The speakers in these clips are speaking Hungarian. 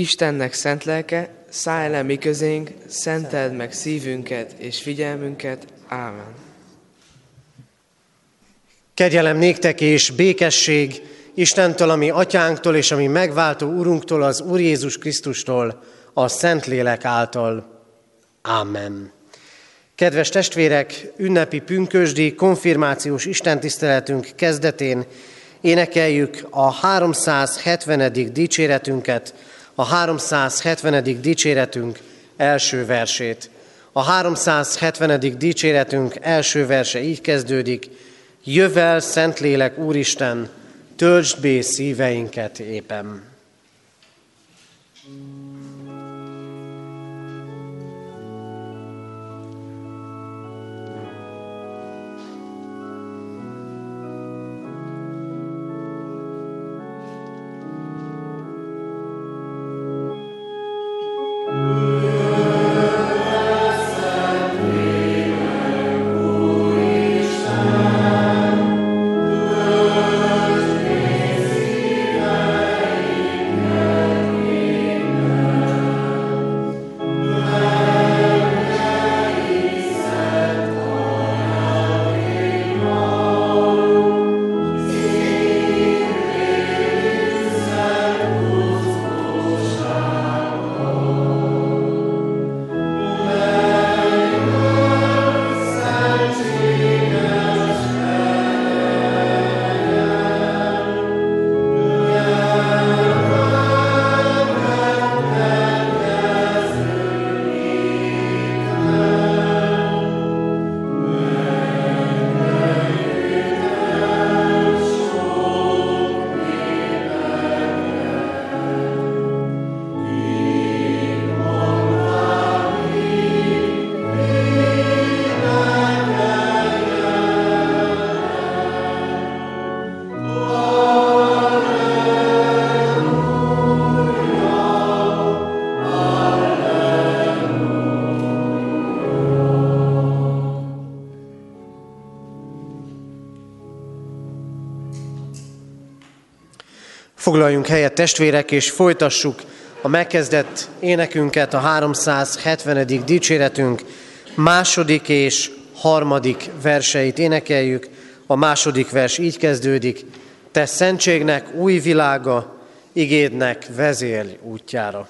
Istennek szent lelke, szállj le mi közénk, szenteld meg szívünket és figyelmünket. Ámen. Kegyelem néktek és békesség Istentől, ami atyánktól és ami megváltó Urunktól, az Úr Jézus Krisztustól, a Szentlélek által. Amen. Kedves testvérek, ünnepi pünkösdi konfirmációs istentiszteletünk kezdetén énekeljük a 370. dicséretünket, a 370. dicséretünk első versét. A 370. dicséretünk első verse így kezdődik, Jövel, Szentlélek Úristen, töltsd bé szíveinket éppen. Foglaljunk helyet testvérek, és folytassuk a megkezdett énekünket, a 370. dicséretünk második és harmadik verseit énekeljük. A második vers így kezdődik, Te szentségnek új világa, igédnek vezérj útjára.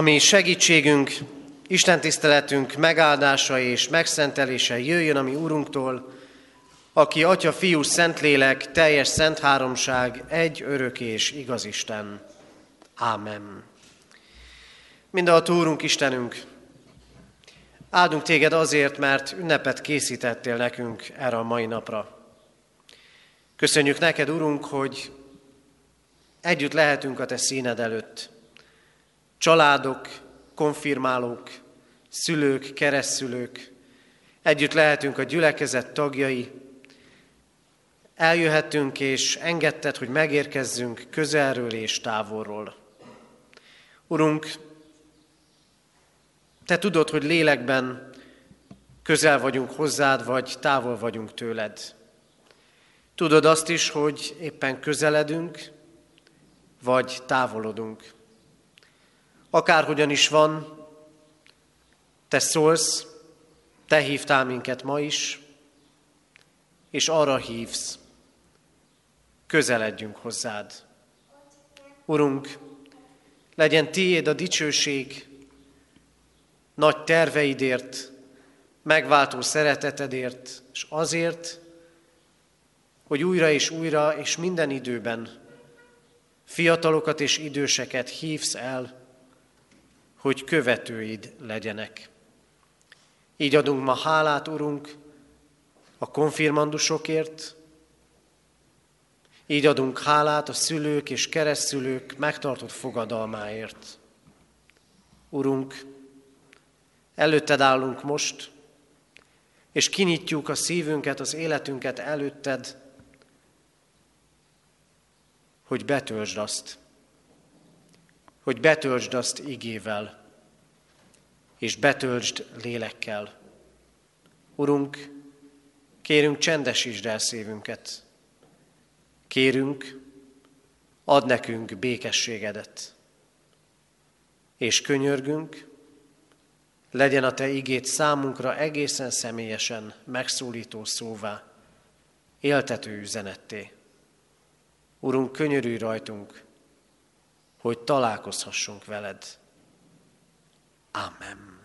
Ami segítségünk, Isten tiszteletünk megáldása és megszentelése jöjjön a mi Úrunktól, aki Atya, Fiú, Szentlélek, teljes szent háromság, egy örök és igaz Isten. Ámen. a Úrunk Istenünk, áldunk téged azért, mert ünnepet készítettél nekünk erre a mai napra. Köszönjük neked, Urunk, hogy együtt lehetünk a te színed előtt, családok, konfirmálók, szülők, keresztszülők, együtt lehetünk a gyülekezet tagjai, eljöhetünk és engedted, hogy megérkezzünk közelről és távolról. Urunk, Te tudod, hogy lélekben közel vagyunk hozzád, vagy távol vagyunk tőled. Tudod azt is, hogy éppen közeledünk, vagy távolodunk. Akárhogyan is van, te szólsz, te hívtál minket ma is, és arra hívsz, közeledjünk hozzád. Urunk, legyen tiéd a dicsőség, nagy terveidért, megváltó szeretetedért, és azért, hogy újra és újra és minden időben fiatalokat és időseket hívsz el, hogy követőid legyenek. Így adunk ma hálát, Urunk, a konfirmandusokért, így adunk hálát a szülők és keresztülők megtartott fogadalmáért. Urunk, előtted állunk most, és kinyitjuk a szívünket, az életünket előtted, hogy betöltsd azt, hogy betöltsd azt igével, és betöltsd lélekkel. Urunk, kérünk csendesítsd el szívünket. Kérünk, ad nekünk békességedet. És könyörgünk, legyen a Te igét számunkra egészen személyesen megszólító szóvá, éltető üzenetté. Urunk, könyörülj rajtunk, hogy találkozhassunk veled. Amen.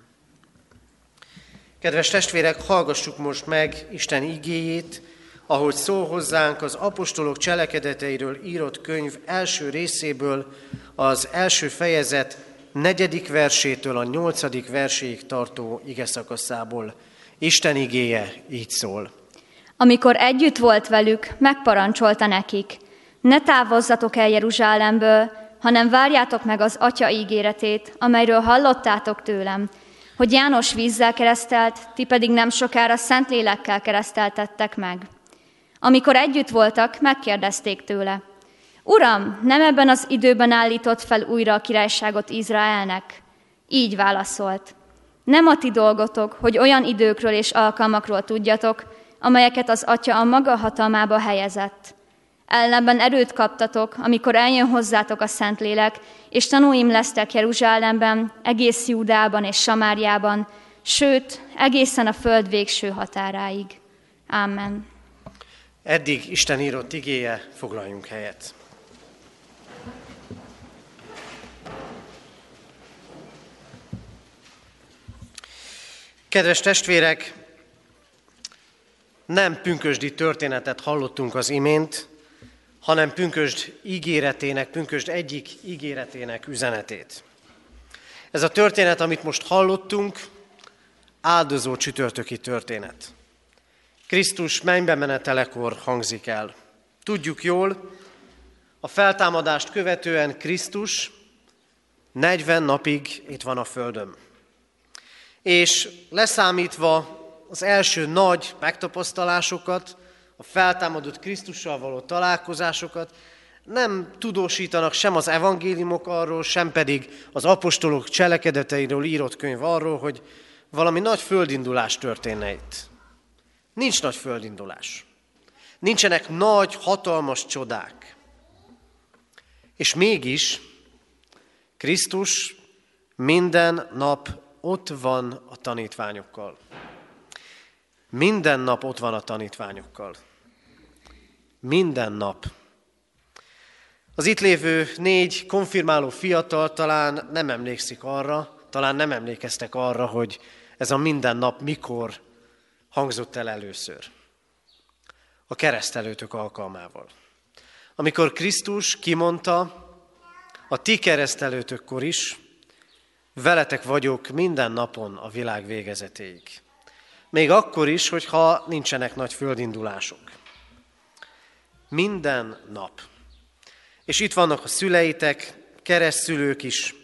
Kedves testvérek, hallgassuk most meg Isten igéjét, ahogy szól hozzánk az apostolok cselekedeteiről írott könyv első részéből, az első fejezet negyedik versétől a nyolcadik verséig tartó ige szakaszából. Isten igéje így szól. Amikor együtt volt velük, megparancsolta nekik, ne távozzatok el Jeruzsálemből, hanem várjátok meg az Atya ígéretét, amelyről hallottátok tőlem, hogy János vízzel keresztelt, ti pedig nem sokára szent lélekkel kereszteltettek meg. Amikor együtt voltak, megkérdezték tőle, Uram, nem ebben az időben állított fel újra a királyságot Izraelnek? Így válaszolt. Nem a ti dolgotok, hogy olyan időkről és alkalmakról tudjatok, amelyeket az Atya a maga hatalmába helyezett. Ellenben erőt kaptatok, amikor eljön hozzátok a Szentlélek, és tanúim lesztek Jeruzsálemben, egész Júdában és Samáriában, sőt, egészen a föld végső határáig. Amen. Eddig Isten írott igéje, foglaljunk helyet. Kedves testvérek, nem pünkösdi történetet hallottunk az imént, hanem pünkösd ígéretének, pünkösd egyik ígéretének üzenetét. Ez a történet, amit most hallottunk, áldozó csütörtöki történet. Krisztus mennybe menetelekor hangzik el. Tudjuk jól, a feltámadást követően Krisztus 40 napig itt van a Földön. És leszámítva az első nagy megtapasztalásokat, a feltámadott Krisztussal való találkozásokat, nem tudósítanak sem az evangéliumok arról, sem pedig az apostolok cselekedeteiről írott könyv arról, hogy valami nagy földindulás történne itt. Nincs nagy földindulás. Nincsenek nagy, hatalmas csodák. És mégis Krisztus minden nap ott van a tanítványokkal. Minden nap ott van a tanítványokkal. Minden nap. Az itt lévő négy konfirmáló fiatal talán nem emlékszik arra, talán nem emlékeztek arra, hogy ez a minden nap mikor hangzott el először. A keresztelőtök alkalmával. Amikor Krisztus kimondta, a ti keresztelőtökkor is, veletek vagyok minden napon a világ végezetéig. Még akkor is, hogyha nincsenek nagy földindulások. Minden nap. És itt vannak a szüleitek, keresztszülők is,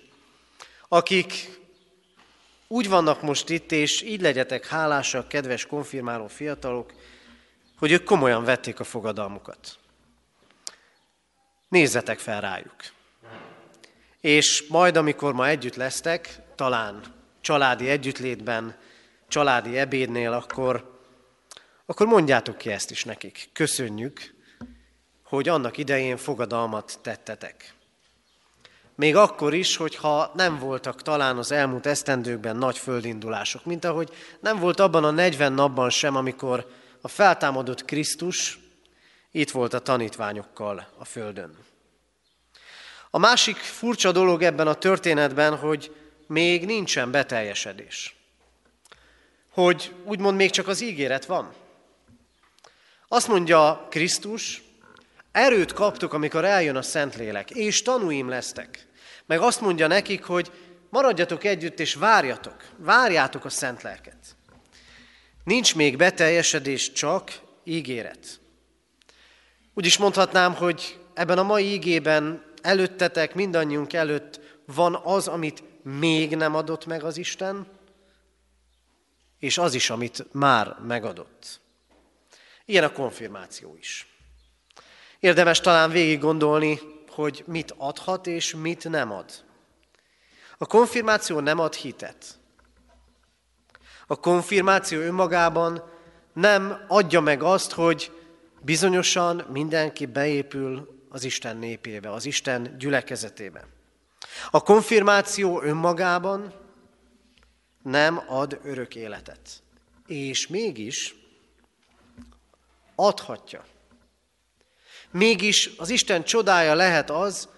akik úgy vannak most itt, és így legyetek hálásak, kedves konfirmáló fiatalok, hogy ők komolyan vették a fogadalmukat. Nézzetek fel rájuk. És majd, amikor ma együtt lesztek, talán családi együttlétben, családi ebédnél, akkor, akkor mondjátok ki ezt is nekik. Köszönjük, hogy annak idején fogadalmat tettetek. Még akkor is, hogyha nem voltak talán az elmúlt esztendőkben nagy földindulások, mint ahogy nem volt abban a 40 napban sem, amikor a feltámadott Krisztus itt volt a tanítványokkal a földön. A másik furcsa dolog ebben a történetben, hogy még nincsen beteljesedés. Hogy úgymond még csak az ígéret van. Azt mondja Krisztus, erőt kaptok, amikor eljön a Szentlélek, és tanúim lesztek. Meg azt mondja nekik, hogy maradjatok együtt, és várjatok, várjátok a szent lelket. Nincs még beteljesedés, csak ígéret. Úgy is mondhatnám, hogy ebben a mai ígében előttetek, mindannyiunk előtt van az, amit még nem adott meg az Isten, és az is, amit már megadott. Ilyen a konfirmáció is. Érdemes talán végig gondolni, hogy mit adhat és mit nem ad. A konfirmáció nem ad hitet. A konfirmáció önmagában nem adja meg azt, hogy bizonyosan mindenki beépül az Isten népébe, az Isten gyülekezetébe. A konfirmáció önmagában nem ad örök életet. És mégis adhatja. Mégis az Isten csodája lehet az,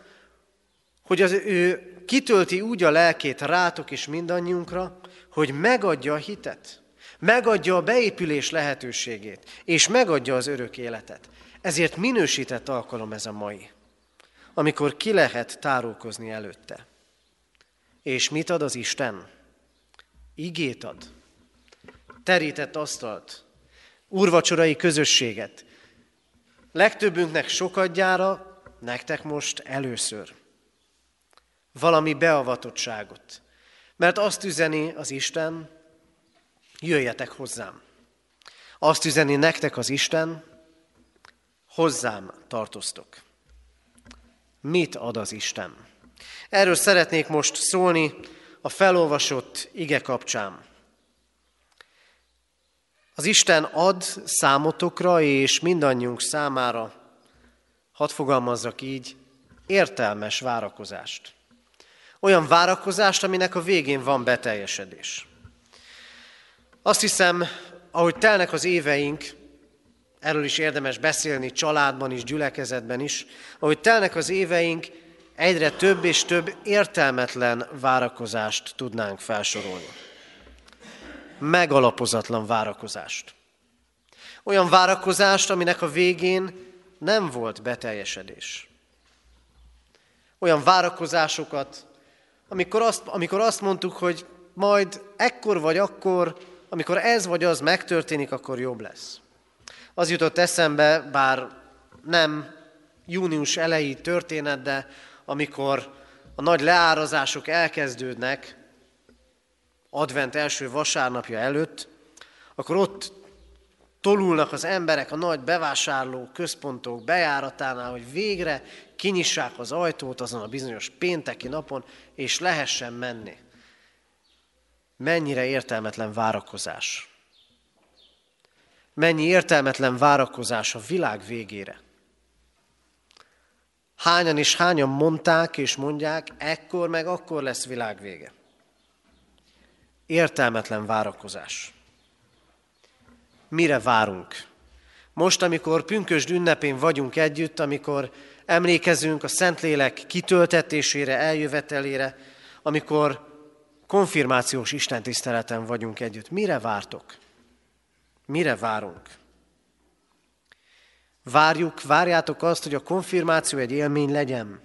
hogy az ő kitölti úgy a lelkét rátok és mindannyiunkra, hogy megadja a hitet, megadja a beépülés lehetőségét, és megadja az örök életet. Ezért minősített alkalom ez a mai, amikor ki lehet tárulkozni előtte. És mit ad az Isten? Igét ad. Terített asztalt, úrvacsorai közösséget. Legtöbbünknek sokadjára, nektek most először. Valami beavatottságot. Mert azt üzeni az Isten, jöjjetek hozzám. Azt üzeni nektek az Isten, hozzám tartoztok. Mit ad az Isten? Erről szeretnék most szólni a felolvasott ige kapcsán. Az Isten ad számotokra és mindannyiunk számára, hadd fogalmazzak így, értelmes várakozást. Olyan várakozást, aminek a végén van beteljesedés. Azt hiszem, ahogy telnek az éveink, erről is érdemes beszélni családban is, gyülekezetben is, ahogy telnek az éveink, egyre több és több értelmetlen várakozást tudnánk felsorolni. Megalapozatlan várakozást. Olyan várakozást, aminek a végén nem volt beteljesedés. Olyan várakozásokat, amikor azt, amikor azt mondtuk, hogy majd ekkor vagy akkor, amikor ez vagy az megtörténik, akkor jobb lesz. Az jutott eszembe, bár nem június elejé történet, de amikor a nagy leárazások elkezdődnek, advent első vasárnapja előtt, akkor ott tolulnak az emberek a nagy bevásárló központok bejáratánál, hogy végre kinyissák az ajtót azon a bizonyos pénteki napon, és lehessen menni. Mennyire értelmetlen várakozás. Mennyi értelmetlen várakozás a világ végére. Hányan és hányan mondták és mondják, ekkor meg akkor lesz világ vége. Értelmetlen várakozás. Mire várunk? Most, amikor pünkösd ünnepén vagyunk együtt, amikor emlékezünk a Szentlélek kitöltetésére, eljövetelére, amikor konfirmációs istentiszteleten vagyunk együtt. Mire vártok? Mire várunk? Várjuk, várjátok azt, hogy a konfirmáció egy élmény legyen.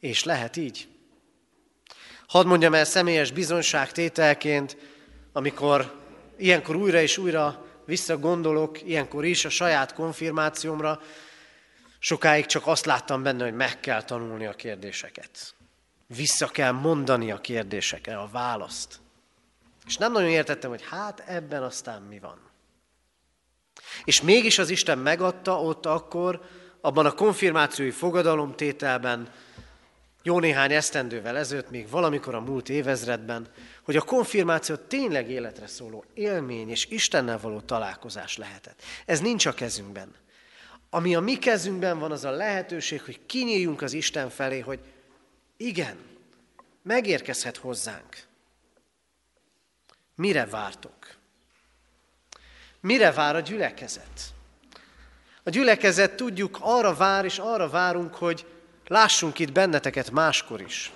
És lehet így. Hadd mondjam el személyes bizonyságtételként, amikor ilyenkor újra és újra visszagondolok, ilyenkor is a saját konfirmációmra, sokáig csak azt láttam benne, hogy meg kell tanulni a kérdéseket. Vissza kell mondani a kérdésekre a választ. És nem nagyon értettem, hogy hát ebben aztán mi van. És mégis az Isten megadta ott akkor, abban a konfirmációi fogadalomtételben, jó néhány esztendővel ezelőtt, még valamikor a múlt évezredben, hogy a konfirmáció tényleg életre szóló élmény és Istennel való találkozás lehetett. Ez nincs a kezünkben. Ami a mi kezünkben van, az a lehetőség, hogy kinyíljunk az Isten felé, hogy igen, megérkezhet hozzánk. Mire vártok? Mire vár a gyülekezet? A gyülekezet tudjuk, arra vár és arra várunk, hogy lássunk itt benneteket máskor is.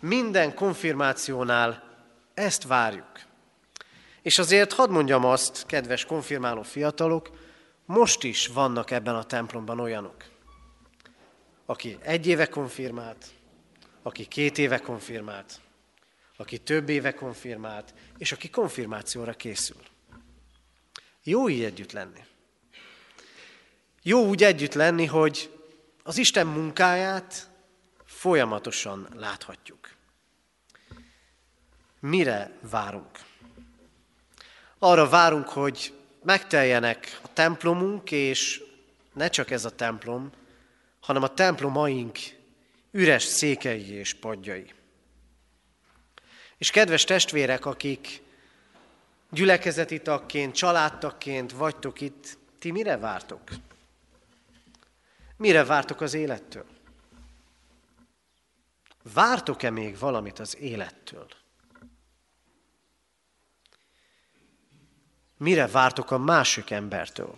Minden konfirmációnál ezt várjuk. És azért hadd mondjam azt, kedves konfirmáló fiatalok, most is vannak ebben a templomban olyanok, aki egy éve konfirmált, aki két éve konfirmált, aki több éve konfirmált, és aki konfirmációra készül. Jó így együtt lenni. Jó úgy együtt lenni, hogy az Isten munkáját folyamatosan láthatjuk. Mire várunk? Arra várunk, hogy megteljenek a templomunk, és ne csak ez a templom, hanem a templomaink üres székei és padjai. És kedves testvérek, akik gyülekezeti tagként, családtagként vagytok itt, ti mire vártok? Mire vártok az élettől? Vártok-e még valamit az élettől? Mire vártok a másik embertől?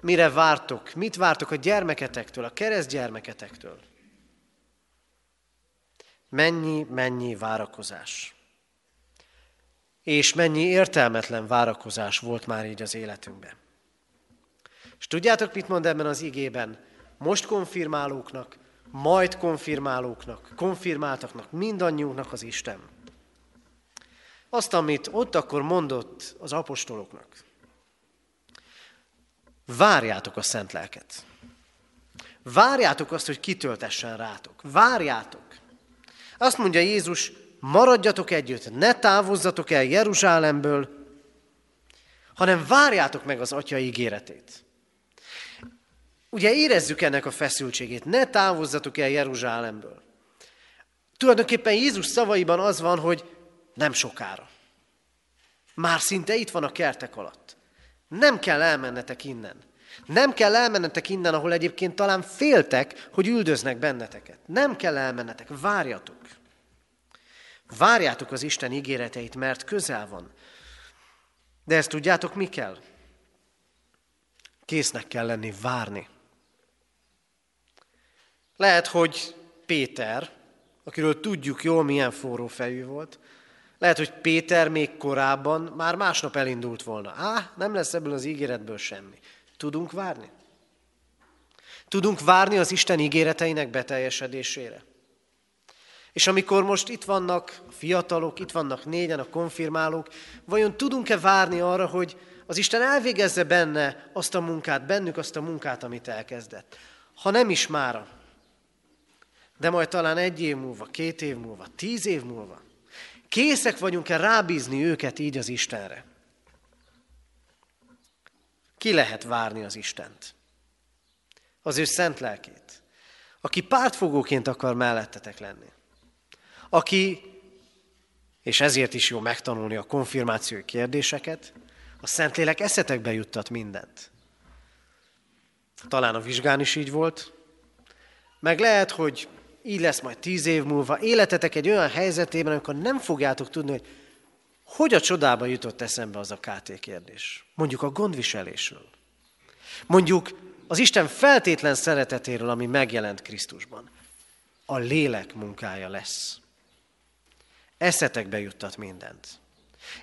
Mire vártok? Mit vártok a gyermeketektől, a keresztgyermeketektől? Mennyi, mennyi várakozás. És mennyi értelmetlen várakozás volt már így az életünkben. És tudjátok, mit mond ebben az igében? Most konfirmálóknak, majd konfirmálóknak, konfirmáltaknak, mindannyiunknak az Isten. Azt, amit ott akkor mondott az apostoloknak. Várjátok a szent lelket. Várjátok azt, hogy kitöltessen rátok. Várjátok. Azt mondja Jézus, maradjatok együtt, ne távozzatok el Jeruzsálemből, hanem várjátok meg az Atya ígéretét. Ugye érezzük ennek a feszültségét, ne távozzatok el Jeruzsálemből. Tulajdonképpen Jézus szavaiban az van, hogy nem sokára. Már szinte itt van a kertek alatt. Nem kell elmennetek innen. Nem kell elmennetek innen, ahol egyébként talán féltek, hogy üldöznek benneteket. Nem kell elmennetek, várjatok. Várjátok az Isten ígéreteit, mert közel van. De ezt tudjátok, mi kell? Késznek kell lenni várni. Lehet, hogy Péter, akiről tudjuk jól, milyen forró fejű volt, lehet, hogy Péter még korábban már másnap elindult volna. Á, nem lesz ebből az ígéretből semmi. Tudunk várni? Tudunk várni az Isten ígéreteinek beteljesedésére? És amikor most itt vannak fiatalok, itt vannak négyen a konfirmálók, vajon tudunk-e várni arra, hogy az Isten elvégezze benne azt a munkát, bennük azt a munkát, amit elkezdett? Ha nem is mára, de majd talán egy év múlva, két év múlva, tíz év múlva. Készek vagyunk-e rábízni őket így az Istenre? Ki lehet várni az Istent? Az ő szent lelkét, aki pártfogóként akar mellettetek lenni. Aki, és ezért is jó megtanulni a konfirmációi kérdéseket, a Szentlélek eszetekbe juttat mindent. Talán a vizsgán is így volt, meg lehet, hogy így lesz majd tíz év múlva, életetek egy olyan helyzetében, amikor nem fogjátok tudni, hogy hogy a csodába jutott eszembe az a KT kérdés. Mondjuk a gondviselésről. Mondjuk az Isten feltétlen szeretetéről, ami megjelent Krisztusban. A lélek munkája lesz. Eszetekbe juttat mindent.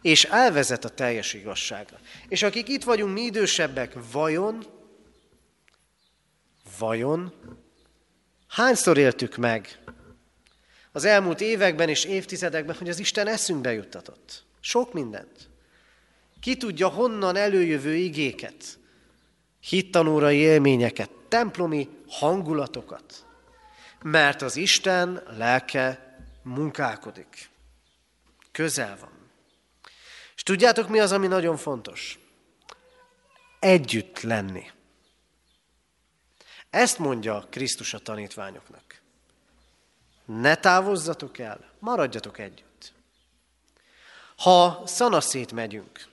És elvezet a teljes igazságra. És akik itt vagyunk, mi idősebbek, vajon, vajon Hányszor éltük meg az elmúlt években és évtizedekben, hogy az Isten eszünkbe juttatott? Sok mindent. Ki tudja honnan előjövő igéket, hittanórai élményeket, templomi hangulatokat. mert az Isten lelke munkálkodik. Közel van. És tudjátok, mi az, ami nagyon fontos? Együtt lenni. Ezt mondja Krisztus a tanítványoknak. Ne távozzatok el, maradjatok együtt. Ha szanaszét megyünk,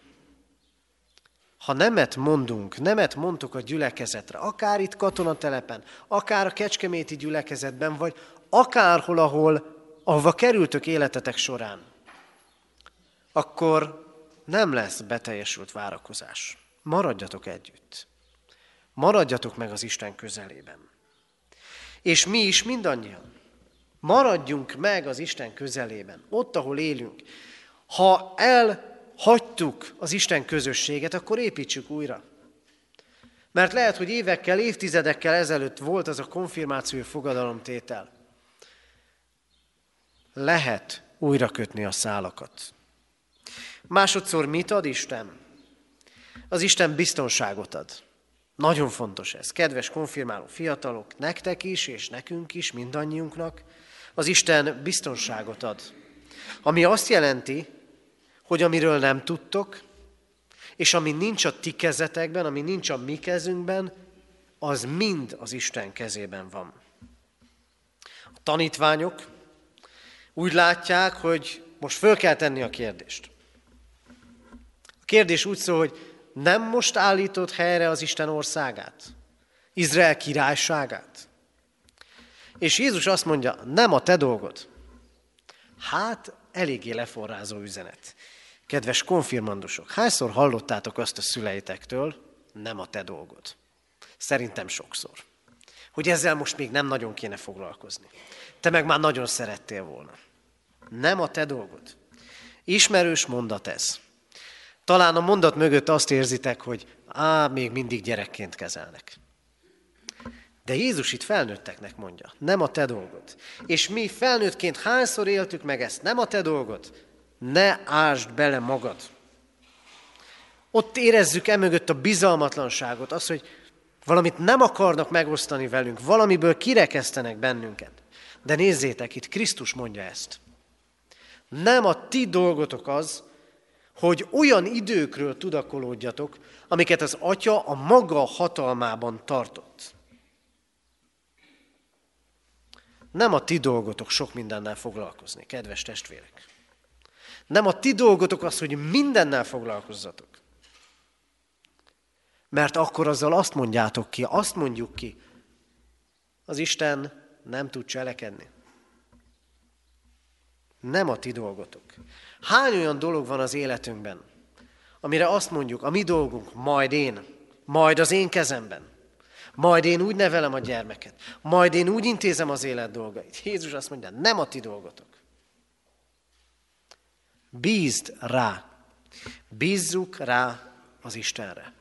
ha nemet mondunk, nemet mondtuk a gyülekezetre, akár itt katonatelepen, akár a kecskeméti gyülekezetben, vagy akárhol, ahol, ahova kerültök életetek során, akkor nem lesz beteljesült várakozás. Maradjatok együtt. Maradjatok meg az Isten közelében. És mi is mindannyian. Maradjunk meg az Isten közelében, ott, ahol élünk. Ha elhagytuk az Isten közösséget, akkor építsük újra. Mert lehet, hogy évekkel, évtizedekkel ezelőtt volt az a konfirmáció fogadalomtétel. Lehet újra kötni a szálakat. Másodszor mit ad Isten? Az Isten biztonságot ad. Nagyon fontos ez. Kedves konfirmáló fiatalok, nektek is, és nekünk is, mindannyiunknak, az Isten biztonságot ad. Ami azt jelenti, hogy amiről nem tudtok, és ami nincs a ti kezetekben, ami nincs a mi kezünkben, az mind az Isten kezében van. A tanítványok úgy látják, hogy most föl kell tenni a kérdést. Kérdés úgy szól, hogy nem most állított helyre az Isten országát, Izrael királyságát. És Jézus azt mondja, nem a te dolgod. Hát, eléggé leforrázó üzenet. Kedves konfirmandusok, hányszor hallottátok azt a szüleitektől, nem a te dolgod? Szerintem sokszor. Hogy ezzel most még nem nagyon kéne foglalkozni. Te meg már nagyon szerettél volna. Nem a te dolgod. Ismerős mondat ez. Talán a mondat mögött azt érzitek, hogy á, még mindig gyerekként kezelnek. De Jézus itt felnőtteknek mondja, nem a te dolgod. És mi felnőttként hányszor éltük meg ezt, nem a te dolgod, ne ásd bele magad. Ott érezzük emögött a bizalmatlanságot, az, hogy valamit nem akarnak megosztani velünk, valamiből kirekesztenek bennünket. De nézzétek, itt Krisztus mondja ezt. Nem a ti dolgotok az, hogy olyan időkről tudakolódjatok, amiket az Atya a maga hatalmában tartott. Nem a ti dolgotok sok mindennel foglalkozni, kedves testvérek. Nem a ti dolgotok az, hogy mindennel foglalkozzatok. Mert akkor azzal azt mondjátok ki, azt mondjuk ki, az Isten nem tud cselekedni. Nem a ti dolgotok. Hány olyan dolog van az életünkben, amire azt mondjuk, a mi dolgunk, majd én, majd az én kezemben, majd én úgy nevelem a gyermeket, majd én úgy intézem az élet dolgait. Jézus azt mondja, nem a ti dolgotok. Bízd rá. Bízzuk rá az Istenre.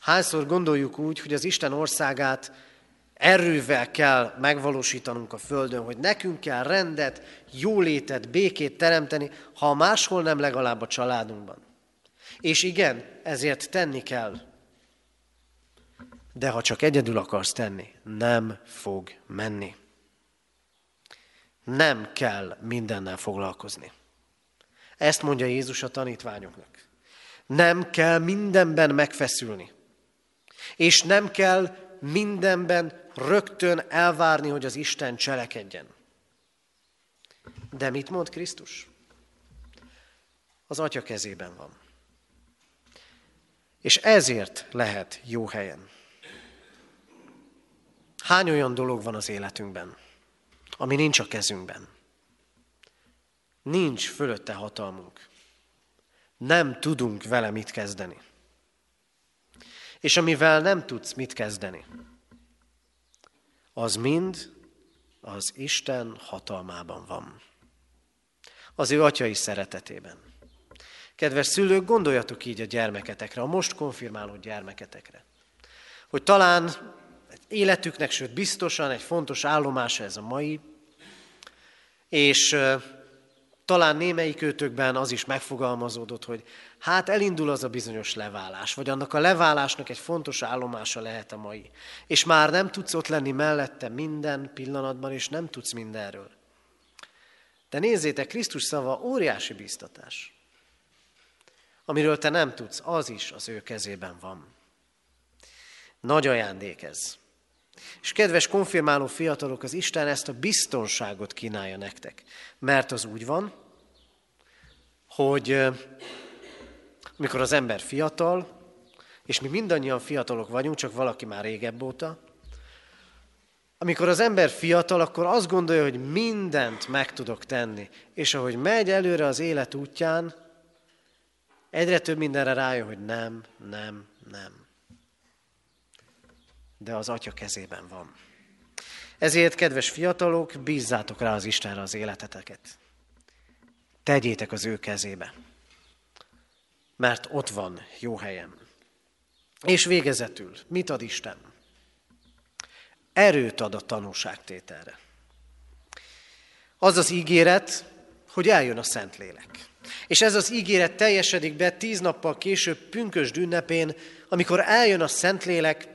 Hányszor gondoljuk úgy, hogy az Isten országát erővel kell megvalósítanunk a Földön, hogy nekünk kell rendet, jólétet, békét teremteni, ha máshol nem legalább a családunkban. És igen, ezért tenni kell. De ha csak egyedül akarsz tenni, nem fog menni. Nem kell mindennel foglalkozni. Ezt mondja Jézus a tanítványoknak. Nem kell mindenben megfeszülni. És nem kell mindenben rögtön elvárni, hogy az Isten cselekedjen. De mit mond Krisztus? Az Atya kezében van. És ezért lehet jó helyen. Hány olyan dolog van az életünkben, ami nincs a kezünkben? Nincs fölötte hatalmunk. Nem tudunk vele mit kezdeni. És amivel nem tudsz mit kezdeni, az mind az Isten hatalmában van. Az ő atyai szeretetében. Kedves szülők, gondoljatok így a gyermeketekre, a most konfirmáló gyermeketekre. Hogy talán életüknek, sőt biztosan egy fontos állomása ez a mai, és Talán némelyik őtökben az is megfogalmazódott, hogy hát elindul az a bizonyos leválás, vagy annak a leválásnak egy fontos állomása lehet a mai. És már nem tudsz ott lenni mellette minden pillanatban, és nem tudsz mindenről. De nézzétek, Krisztus szava óriási biztatás. Amiről te nem tudsz, az is az ő kezében van. Nagy ajándék ez. És kedves konfirmáló fiatalok, az Isten ezt a biztonságot kínálja nektek. Mert az úgy van, hogy mikor az ember fiatal, és mi mindannyian fiatalok vagyunk, csak valaki már régebb óta, amikor az ember fiatal, akkor azt gondolja, hogy mindent meg tudok tenni. És ahogy megy előre az élet útján, egyre több mindenre rájön, hogy nem, nem, nem de az Atya kezében van. Ezért, kedves fiatalok, bízzátok rá az Istenre az életeteket. Tegyétek az ő kezébe, mert ott van jó helyem. És végezetül, mit ad Isten? Erőt ad a tanúságtételre. Az az ígéret, hogy eljön a Szentlélek. És ez az ígéret teljesedik be tíz nappal később pünkösd ünnepén, amikor eljön a Szentlélek,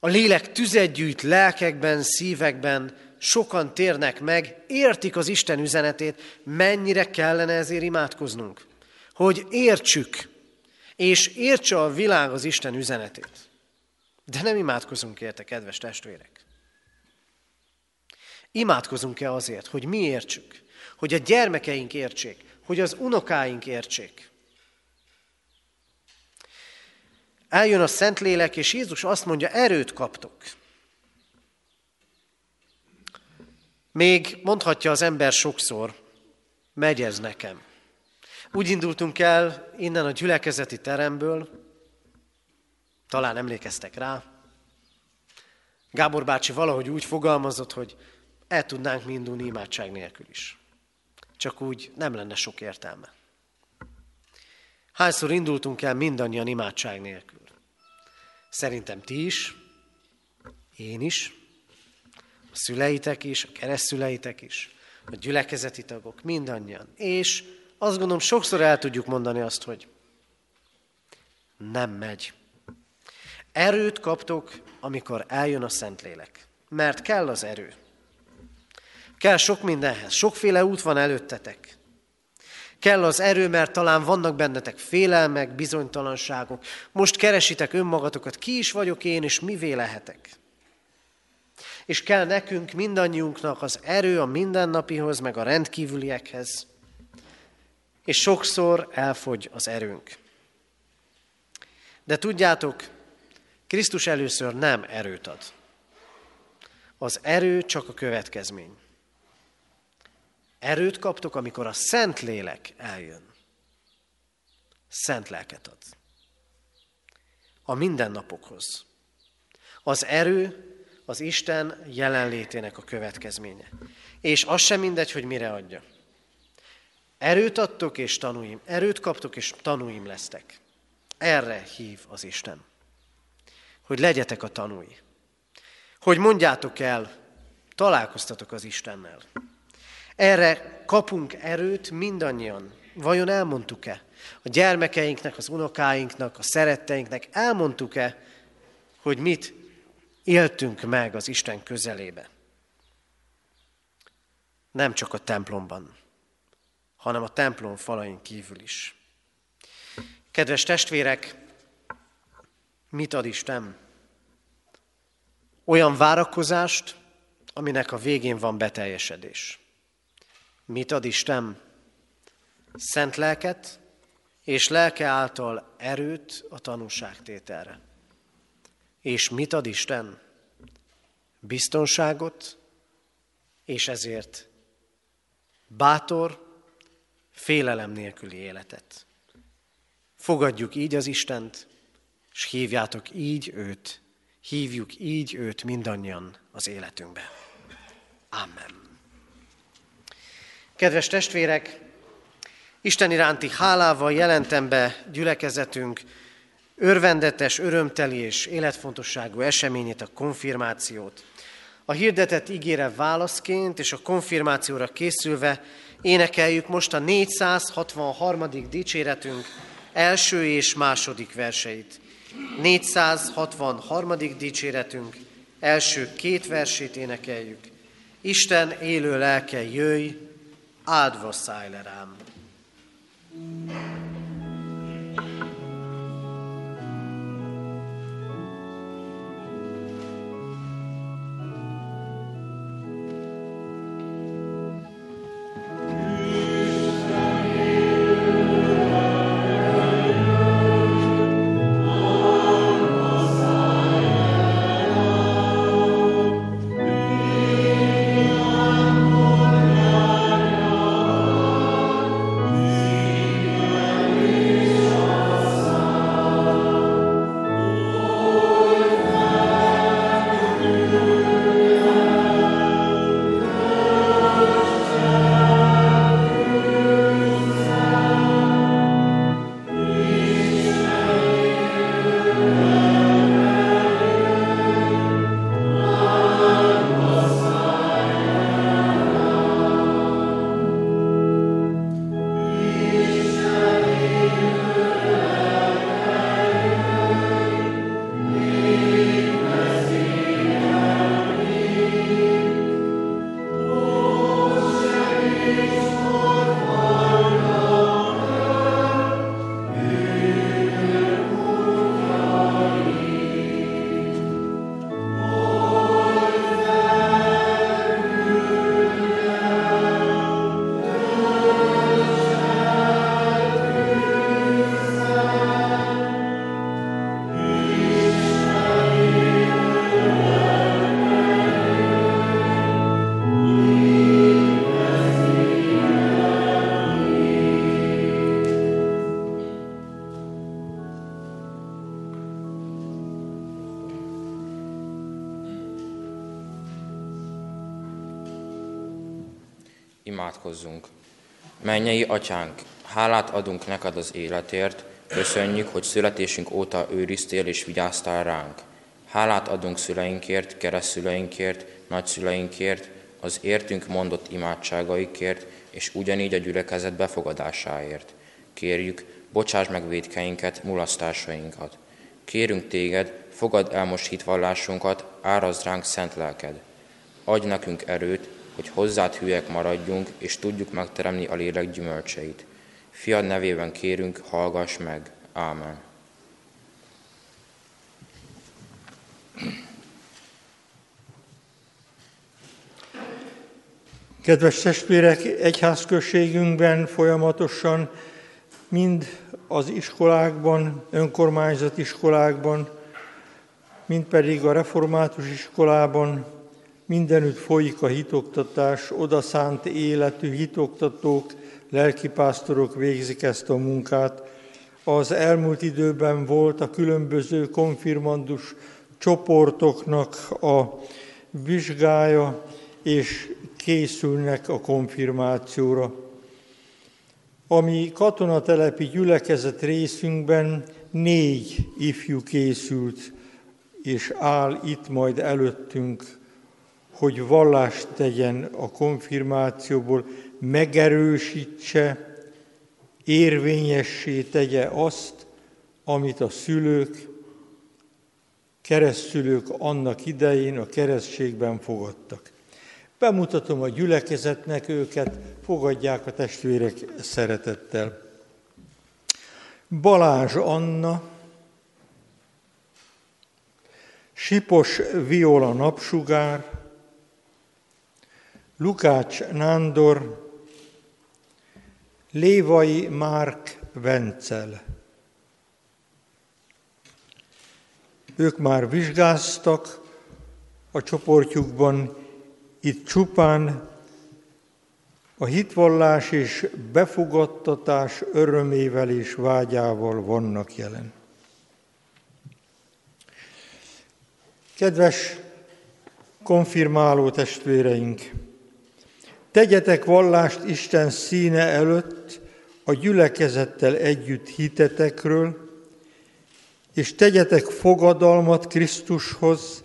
a lélek tüzet gyűjt lelkekben, szívekben, sokan térnek meg, értik az Isten üzenetét, mennyire kellene ezért imádkoznunk. Hogy értsük, és értse a világ az Isten üzenetét. De nem imádkozunk érte, kedves testvérek. Imádkozunk-e azért, hogy mi értsük, hogy a gyermekeink értsék, hogy az unokáink értsék. Eljön a Szentlélek, és Jézus azt mondja, erőt kaptok. Még mondhatja az ember sokszor, megy ez nekem. Úgy indultunk el innen a gyülekezeti teremből, talán emlékeztek rá. Gábor bácsi valahogy úgy fogalmazott, hogy el tudnánk mi indulni imádság nélkül is. Csak úgy nem lenne sok értelme. Hányszor indultunk el mindannyian imádság nélkül? Szerintem ti is, én is, a szüleitek is, a keresztszüleitek is, a gyülekezeti tagok, mindannyian. És azt gondolom, sokszor el tudjuk mondani azt, hogy nem megy. Erőt kaptok, amikor eljön a Szentlélek. Mert kell az erő. Kell sok mindenhez. Sokféle út van előttetek. Kell az erő, mert talán vannak bennetek félelmek, bizonytalanságok. Most keresitek önmagatokat, ki is vagyok én, és mivé lehetek. És kell nekünk, mindannyiunknak az erő a mindennapihoz, meg a rendkívüliekhez. És sokszor elfogy az erőnk. De tudjátok, Krisztus először nem erőt ad. Az erő csak a következmény. Erőt kaptok, amikor a Szent Lélek eljön. Szent lelket ad. A mindennapokhoz. Az erő az Isten jelenlétének a következménye. És az sem mindegy, hogy mire adja. Erőt adtok és tanúim, erőt kaptok és tanúim lesztek. Erre hív az Isten. Hogy legyetek a tanúi. Hogy mondjátok el, találkoztatok az Istennel. Erre kapunk erőt mindannyian. Vajon elmondtuk-e? A gyermekeinknek, az unokáinknak, a szeretteinknek elmondtuk-e, hogy mit éltünk meg az Isten közelébe? Nem csak a templomban, hanem a templom falain kívül is. Kedves testvérek, mit ad Isten? Olyan várakozást, aminek a végén van beteljesedés. Mit ad Isten? Szent lelket, és lelke által erőt a tanúságtételre. És mit ad Isten? Biztonságot, és ezért bátor, félelem nélküli életet. Fogadjuk így az Istent, és hívjátok így őt, hívjuk így őt mindannyian az életünkbe. Amen. Kedves testvérek, Isten iránti hálával jelentem be gyülekezetünk örvendetes, örömteli és életfontosságú eseményét, a konfirmációt. A hirdetett ígére válaszként és a konfirmációra készülve Énekeljük most a 463. dicséretünk első és második verseit. 463. dicséretünk első két versét énekeljük. Isten élő lelke jöjj, áldva szállj le rám. Imádkozzunk! Mennyei atyánk, hálát adunk neked az életért, köszönjük, hogy születésünk óta őriztél és vigyáztál ránk. Hálát adunk szüleinkért, keresztszüleinkért, nagyszüleinkért, az értünk mondott imádságaikért, és ugyanígy a gyülekezet befogadásáért. Kérjük, bocsáss meg védkeinket, mulasztásainkat. Kérünk téged, fogad el most hitvallásunkat, árazd ránk szent lelked. Adj nekünk erőt, hogy hozzád hülyek maradjunk, és tudjuk megteremni a lélek gyümölcseit. Fiad nevében kérünk, hallgass meg. Ámen. Kedves testvérek, egyházközségünkben folyamatosan mind az iskolákban, önkormányzat iskolákban, mind pedig a református iskolában Mindenütt folyik a hitoktatás, odaszánt életű hitoktatók, lelkipásztorok végzik ezt a munkát. Az elmúlt időben volt a különböző konfirmandus csoportoknak a vizsgája, és készülnek a konfirmációra. Ami katonatelepi gyülekezet részünkben négy ifjú készült, és áll itt majd előttünk hogy vallást tegyen a konfirmációból, megerősítse, érvényessé tegye azt, amit a szülők, keresztülők annak idején a keresztségben fogadtak. Bemutatom a gyülekezetnek őket, fogadják a testvérek szeretettel. Balázs Anna, Sipos Viola Napsugár, Lukács Nándor, Lévai Márk Vencel. Ők már vizsgáztak a csoportjukban, itt csupán a hitvallás és befogadtatás örömével és vágyával vannak jelen. Kedves konfirmáló testvéreink! Tegyetek vallást Isten színe előtt a gyülekezettel együtt hitetekről, és tegyetek fogadalmat Krisztushoz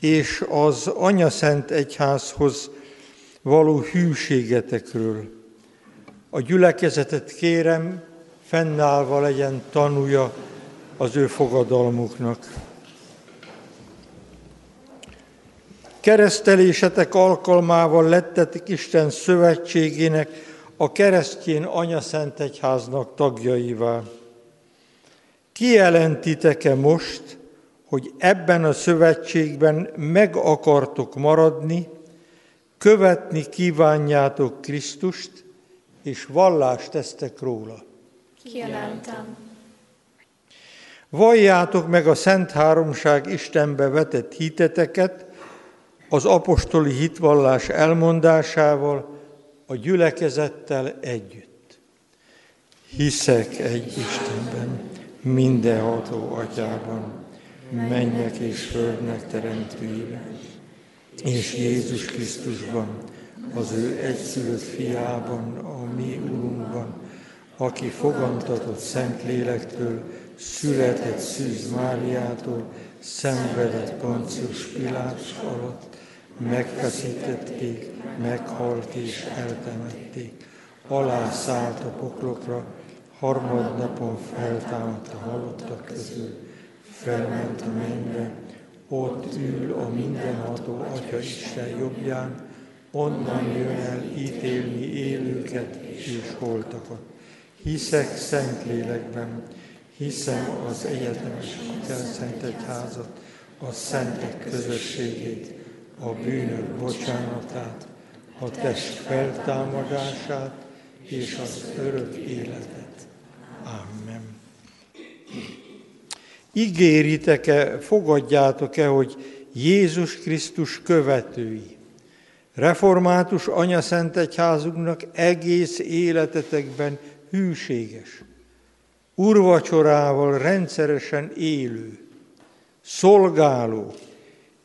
és az Anya Szent Egyházhoz való hűségetekről. A gyülekezetet kérem, fennállva legyen tanúja az ő fogadalmuknak. Keresztelésetek alkalmával lettetek Isten szövetségének, a keresztjén Szent Egyháznak tagjaivá. Kijelentitek-e most, hogy ebben a szövetségben meg akartok maradni, követni kívánjátok Krisztust, és vallást tesztek róla? Kijelentem. Valljátok meg a Szent Háromság Istenbe vetett hiteteket, az apostoli hitvallás elmondásával, a gyülekezettel együtt. Hiszek egy Istenben, mindenható atyában, mennek és földnek teremtőjében, és Jézus Krisztusban, az ő egyszülött fiában, a mi Urunkban, aki fogantatott Szentlélektől, született Szűz Máriától, szenvedett Poncius Pilás alatt, megfeszítették, meghalt és eltemették, alászállt a poklokra, harmadnapon feltámadt halottak közül, felment a mennybe, ott ül a mindenható Atya Isten jobbján, onnan jön el ítélni élőket és holtakat. Hiszek Szentlélekben, hiszem az egyetemes Szent Egyházat, a szentek közösségét, a bűnök bocsánatát, a test feltámadását és az örök életet. Amen. Ígéritek-e, fogadjátok-e, hogy Jézus Krisztus követői, református Anya Szent Egyházunknak egész életetekben hűséges, urvacsorával rendszeresen élő, szolgáló,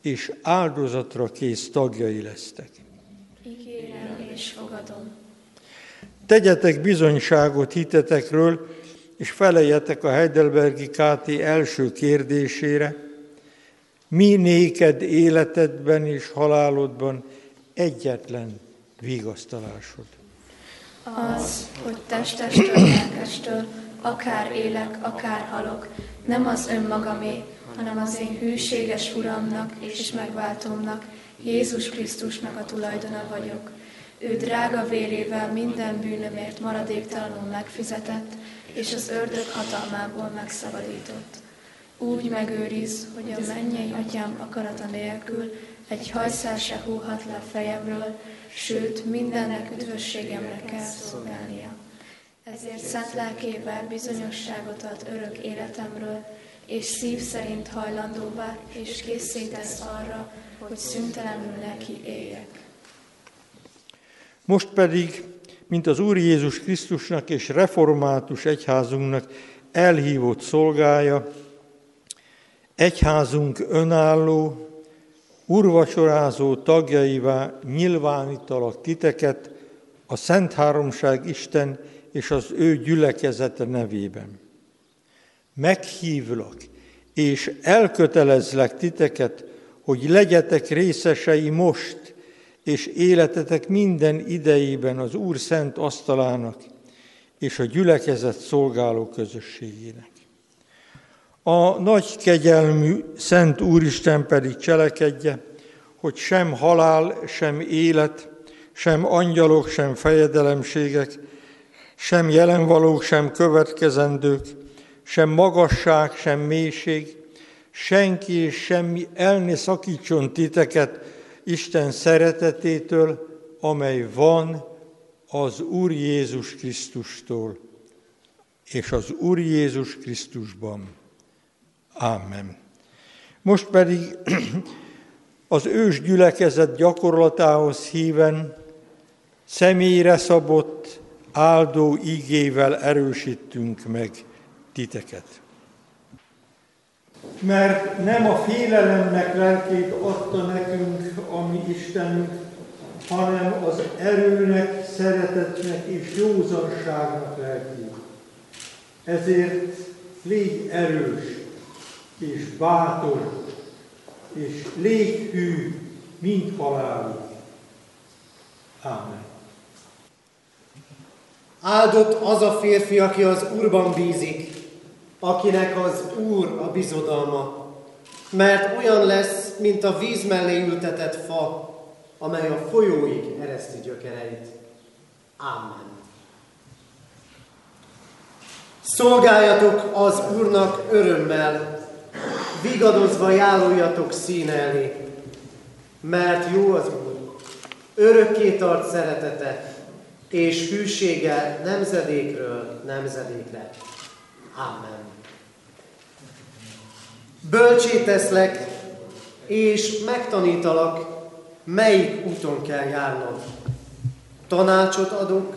és áldozatra kész tagjai lesztek. Ígérem és fogadom. Tegyetek bizonyságot hitetekről, és feleljetek a Heidelbergi KT első kérdésére, mi néked életedben és halálodban egyetlen vigasztalásod? Az, hogy testestől, lelkestől, akár élek, akár halok, nem az önmagamé, hanem az én hűséges Uramnak és megváltómnak, Jézus Krisztusnak a tulajdona vagyok. Ő drága vérével minden bűnömért maradéktalanul megfizetett, és az ördög hatalmából megszabadított. Úgy megőriz, hogy a mennyei atyám akarata nélkül egy hajszál se húhat le a fejemről, sőt, mindennek üdvösségemre kell szolgálnia. Ezért szent lelkével bizonyosságot ad örök életemről, és szív szerint hajlandóvá, és készítesz arra, hogy szüntelenül neki éljek. Most pedig, mint az Úr Jézus Krisztusnak és református egyházunknak elhívott szolgája, egyházunk önálló, urvacsorázó tagjaivá nyilvánítalak titeket a Szent Háromság Isten és az ő gyülekezete nevében meghívlak, és elkötelezlek titeket, hogy legyetek részesei most, és életetek minden idejében az Úr szent asztalának és a gyülekezet szolgáló közösségének. A nagy kegyelmű Szent Úristen pedig cselekedje, hogy sem halál, sem élet, sem angyalok, sem fejedelemségek, sem jelenvalók, sem következendők, sem magasság, sem mélység, senki és semmi el ne szakítson titeket Isten szeretetétől, amely van az Úr Jézus Krisztustól, és az Úr Jézus Krisztusban. Ámen. Most pedig az ős gyülekezet gyakorlatához híven személyre szabott áldó igével erősítünk meg titeket. Mert nem a félelemnek lelkét adta nekünk a mi Istenünk, hanem az erőnek, szeretetnek és józanságnak lelkét. Ezért légy erős és bátor, és légy hű, mint halálig. Ámen. Áldott az a férfi, aki az Úrban bízik, akinek az Úr a bizodalma, mert olyan lesz, mint a víz mellé ültetett fa, amely a folyóig ereszti gyökereit. Amen. Szolgáljatok az Úrnak örömmel, vigadozva járuljatok szín elé, mert jó az Úr, örökké tart szeretete, és hűsége nemzedékről nemzedékre. Amen. Bölcsé teszlek, és megtanítalak, melyik úton kell járnod. Tanácsot adok,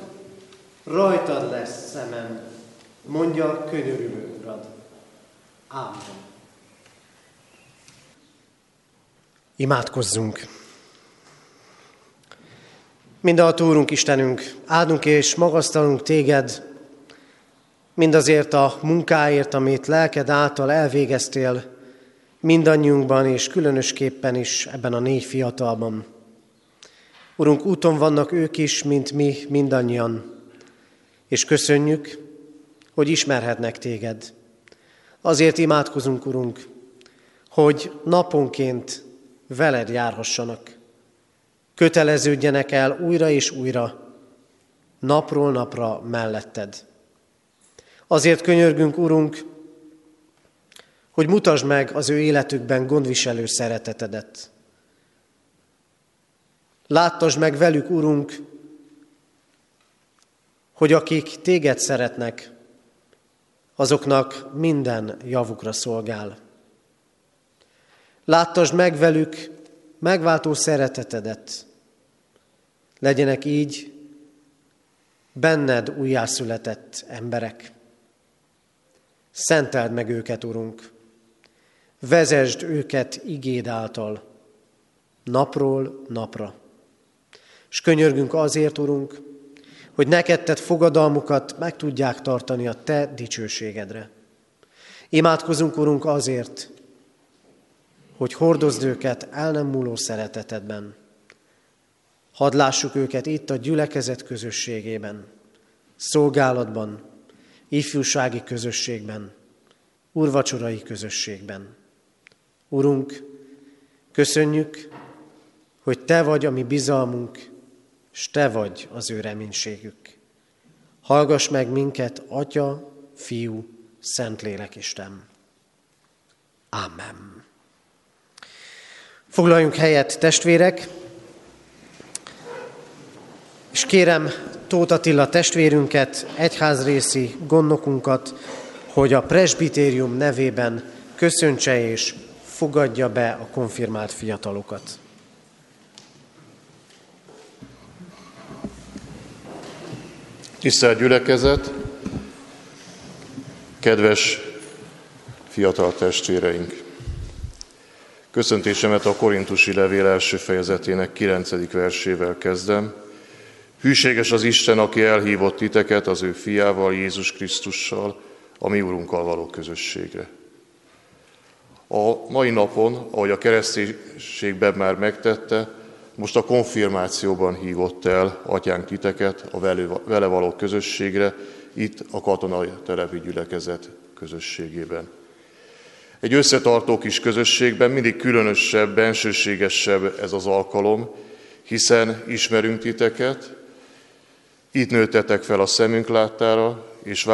rajtad lesz szemem, mondja könyörülő urad. Amen. Imádkozzunk! Mind a Úrunk Istenünk, áldunk és magasztalunk Téged, mindazért a munkáért, amit lelked által elvégeztél, mindannyiunkban, és különösképpen is ebben a négy fiatalban. Urunk, úton vannak ők is, mint mi mindannyian, és köszönjük, hogy ismerhetnek téged. Azért imádkozunk, Urunk, hogy naponként veled járhassanak. Köteleződjenek el újra és újra, napról napra melletted. Azért könyörgünk, Urunk, hogy mutasd meg az ő életükben gondviselő szeretetedet. Láttasd meg velük, Urunk, hogy akik téged szeretnek, azoknak minden javukra szolgál. Láttasd meg velük megváltó szeretetedet. Legyenek így benned újjászületett emberek. Szenteld meg őket, Urunk. Vezesd őket igéd által, napról napra. És könyörgünk azért, Urunk, hogy neked tett fogadalmukat meg tudják tartani a Te dicsőségedre. Imádkozunk, Urunk, azért, hogy hordozd őket el nem múló szeretetedben. Hadd lássuk őket itt a gyülekezet közösségében, szolgálatban, ifjúsági közösségben, urvacsorai közösségben. Urunk, köszönjük, hogy Te vagy a mi bizalmunk, és Te vagy az ő reménységük. Hallgass meg minket, Atya, Fiú, Szentlélek Isten. Amen. Foglaljunk helyet, testvérek, és kérem Tóth Attila testvérünket, egyházrészi gondnokunkat, hogy a presbitérium nevében köszöntse és fogadja be a konfirmált fiatalokat. Tisztelt gyülekezet, kedves fiatal testvéreink! Köszöntésemet a Korintusi Levél első fejezetének 9. versével kezdem. Hűséges az Isten, aki elhívott titeket az ő fiával, Jézus Krisztussal, a mi Urunkkal való közösségre. A mai napon, ahogy a kereszténységben már megtette, most a konfirmációban hívott el atyánk titeket a vele való közösségre, itt a katonai telepi gyülekezet közösségében. Egy összetartó kis közösségben mindig különösebb, bensőségesebb ez az alkalom, hiszen ismerünk titeket, itt nőttetek fel a szemünk láttára, és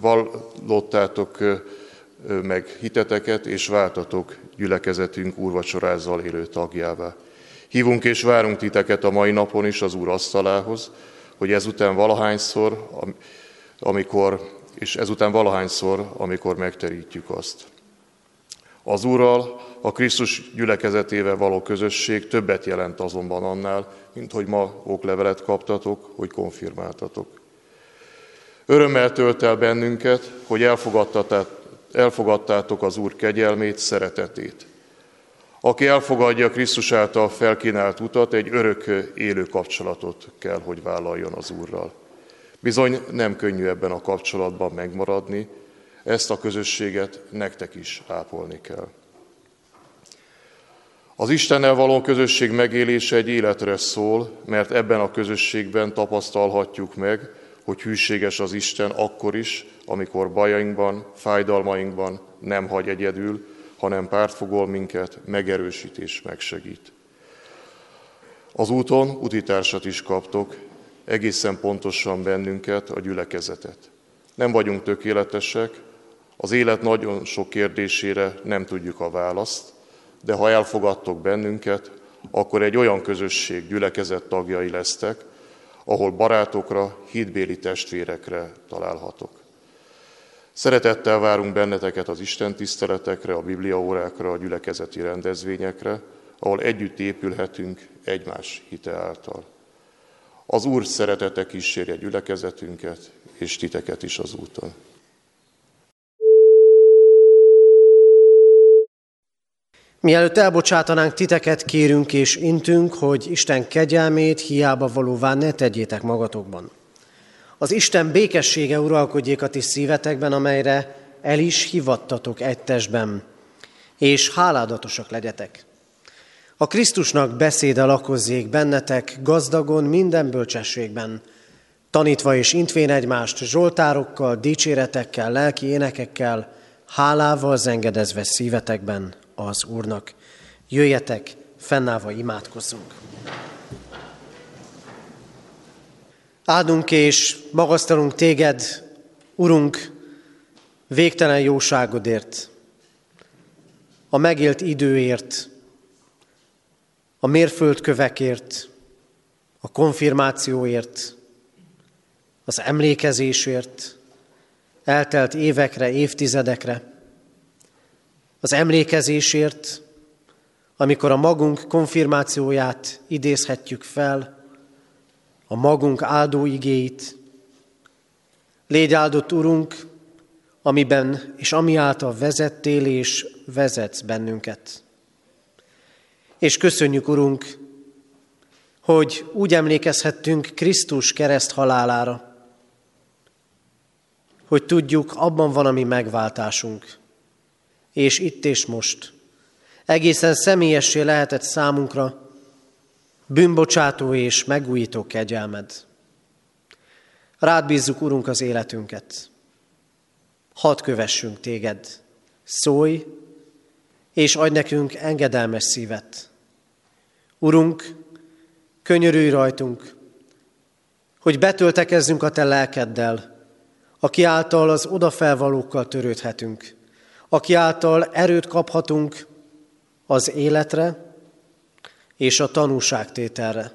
vallottátok meg hiteteket, és váltatok gyülekezetünk úrvacsorázal élő tagjává. Hívunk és várunk titeket a mai napon is az Úr asztalához, hogy ezután valahányszor, amikor, és ezután valahányszor, amikor megterítjük azt. Az Úrral, a Krisztus gyülekezetével való közösség többet jelent azonban annál, mint hogy ma oklevelet kaptatok, hogy konfirmáltatok. Örömmel tölt el bennünket, hogy elfogadtátok az Úr kegyelmét, szeretetét. Aki elfogadja Krisztus által felkínált utat, egy örök élő kapcsolatot kell, hogy vállaljon az Úrral. Bizony nem könnyű ebben a kapcsolatban megmaradni, ezt a közösséget nektek is ápolni kell. Az Istennel való közösség megélése egy életre szól, mert ebben a közösségben tapasztalhatjuk meg, hogy hűséges az Isten akkor is, amikor bajainkban, fájdalmainkban nem hagy egyedül, hanem pártfogol minket, megerősít és megsegít. Az úton utitársat is kaptok, egészen pontosan bennünket, a gyülekezetet. Nem vagyunk tökéletesek, az élet nagyon sok kérdésére nem tudjuk a választ, de ha elfogadtok bennünket, akkor egy olyan közösség gyülekezet tagjai lesztek, ahol barátokra, hitbéli testvérekre találhatok. Szeretettel várunk benneteket az Isten tiszteletekre, a bibliaórákra, a gyülekezeti rendezvényekre, ahol együtt épülhetünk egymás hite által. Az Úr szeretete kísérje gyülekezetünket, és titeket is az úton. Mielőtt elbocsátanánk titeket, kérünk és intünk, hogy Isten kegyelmét hiába valóvá ne tegyétek magatokban. Az Isten békessége uralkodjék a ti szívetekben, amelyre el is hivattatok egy testben, és háládatosak legyetek. A Krisztusnak beszéde lakozzék bennetek gazdagon minden bölcsességben, tanítva és intvén egymást zsoltárokkal, dicséretekkel, lelki énekekkel, hálával zengedezve szívetekben az Úrnak. Jöjjetek, fennállva imádkozzunk. Áldunk és magasztalunk téged, Urunk, végtelen jóságodért, a megélt időért, a mérföldkövekért, a konfirmációért, az emlékezésért, eltelt évekre, évtizedekre, az emlékezésért, amikor a magunk konfirmációját idézhetjük fel, a magunk áldó igéit. Légy áldott, Urunk, amiben és ami által vezettél és vezetsz bennünket. És köszönjük, Urunk, hogy úgy emlékezhettünk Krisztus kereszt halálára, hogy tudjuk, abban van a mi megváltásunk. És itt és most egészen személyessé lehetett számunkra bűnbocsátó és megújító kegyelmed. Rád bízzuk, Urunk, az életünket. Hadd kövessünk téged. Szólj, és adj nekünk engedelmes szívet. Urunk, könyörülj rajtunk, hogy betöltekezzünk a Te lelkeddel, aki által az odafelvalókkal törődhetünk, aki által erőt kaphatunk az életre, és a tanúságtételre.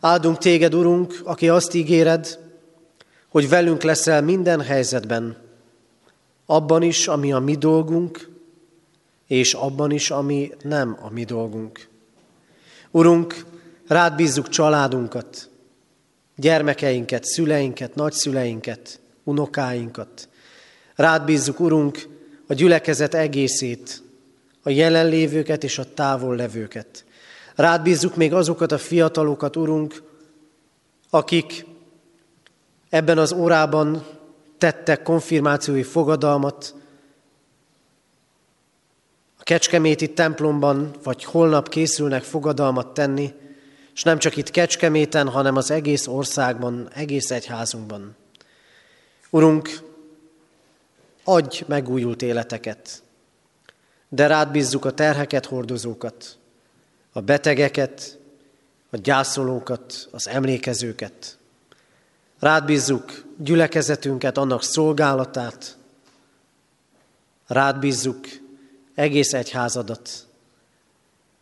Áldunk téged, Urunk, aki azt ígéred, hogy velünk leszel minden helyzetben, abban is, ami a mi dolgunk, és abban is, ami nem a mi dolgunk. Urunk, rád bízzuk családunkat, gyermekeinket, szüleinket, nagyszüleinket, unokáinkat. Rád bízzuk, Urunk, a gyülekezet egészét, a jelenlévőket és a távol levőket. Rád bízzuk még azokat a fiatalokat, Urunk, akik ebben az órában tettek konfirmációi fogadalmat, a Kecskeméti templomban, vagy holnap készülnek fogadalmat tenni, és nem csak itt Kecskeméten, hanem az egész országban, egész egyházunkban. Urunk, adj megújult életeket, de rád bízzuk a terheket hordozókat, a betegeket, a gyászolókat, az emlékezőket. Rád bízzuk gyülekezetünket, annak szolgálatát, rád bízzuk egész egyházadat.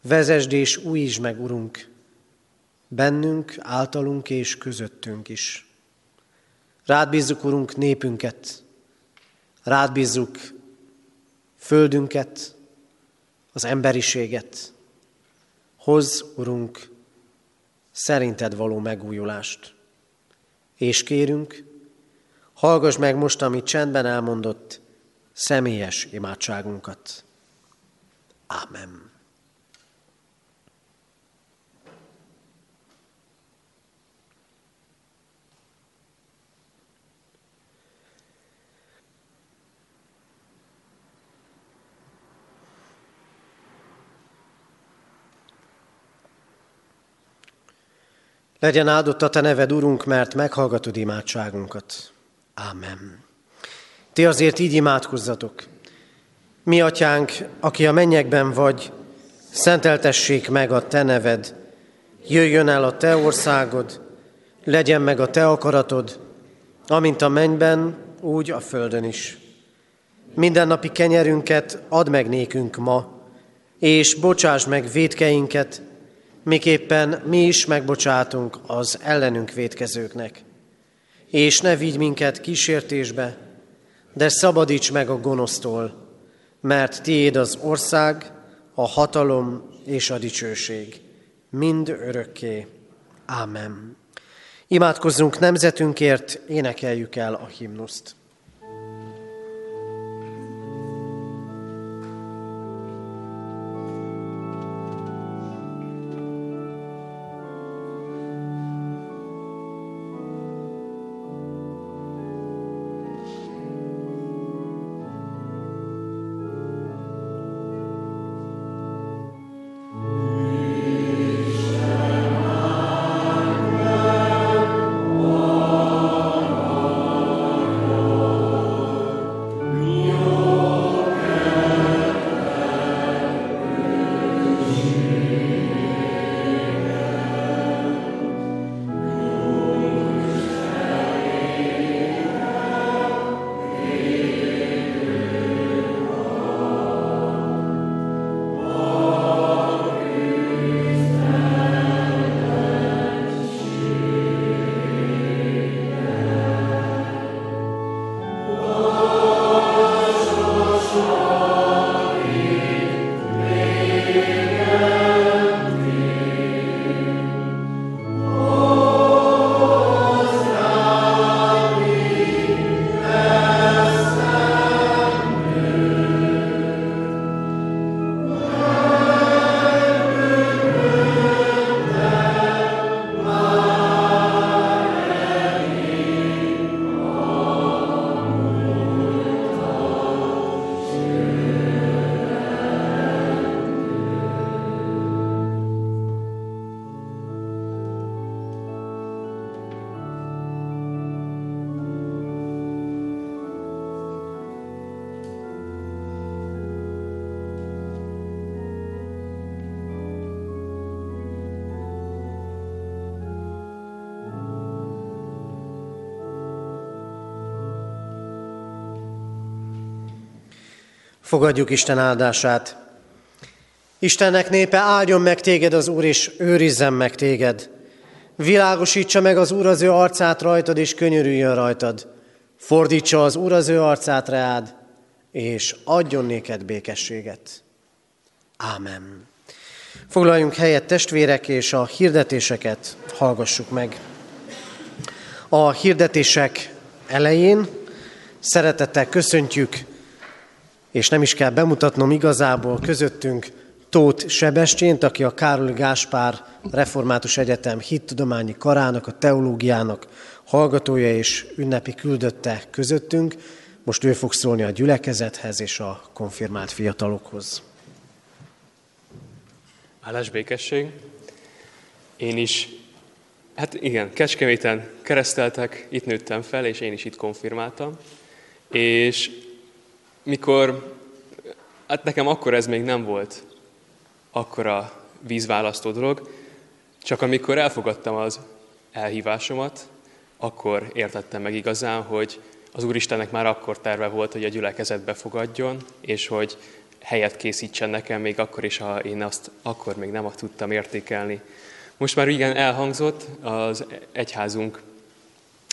Vezesd és újítsd meg, Urunk, bennünk, általunk és közöttünk is. Rád bízzuk, Urunk, népünket, rád bízzuk földünket, az emberiséget, Hoz, Urunk, szerinted való megújulást. És kérünk, hallgass meg most, amit csendben elmondott, személyes imádságunkat. Ámen. Legyen áldott a Te neved, Urunk, mert meghallgatod imádságunkat. Ámen. Ti azért így imádkozzatok. Mi, Atyánk, aki a mennyekben vagy, szenteltessék meg a Te neved, jöjjön el a Te országod, legyen meg a Te akaratod, amint a mennyben, úgy a földön is. Mindennapi kenyerünket add meg nékünk ma, és bocsáss meg védkeinket, miképpen mi is megbocsátunk az ellenünk védkezőknek. És ne vigy minket kísértésbe, de szabadíts meg a gonosztól, mert tiéd az ország, a hatalom és a dicsőség, mind örökké. Ámen. Imádkozzunk nemzetünkért, énekeljük el a himnuszt. Fogadjuk Isten áldását. Istennek népe, áldjon meg téged az Úr, és őrizzen meg téged. Világosítsa meg az Úr az ő arcát rajtad, és könyörüljön rajtad. Fordítsa az Úr az ő arcát reád, és adjon néked békességet. Ámen. Foglaljunk helyet testvérek, és a hirdetéseket hallgassuk meg. A hirdetések elején szeretettel köszöntjük és nem is kell bemutatnom igazából közöttünk Tóth Sebestyént, aki a Károly Gáspár Református Egyetem hittudományi karának, a teológiának hallgatója és ünnepi küldötte közöttünk. Most ő fog szólni a gyülekezethez és a konfirmált fiatalokhoz. Állás békesség. Én is, hát igen, Kecskeméten kereszteltek, itt nőttem fel, és én is itt konfirmáltam. És mikor, hát nekem akkor ez még nem volt akkora vízválasztó dolog, csak amikor elfogadtam az elhívásomat, akkor értettem meg igazán, hogy az Úristennek már akkor terve volt, hogy a gyülekezetbe fogadjon, és hogy helyet készítsen nekem, még akkor is, ha én azt akkor még nem tudtam értékelni. Most már igen elhangzott, az egyházunk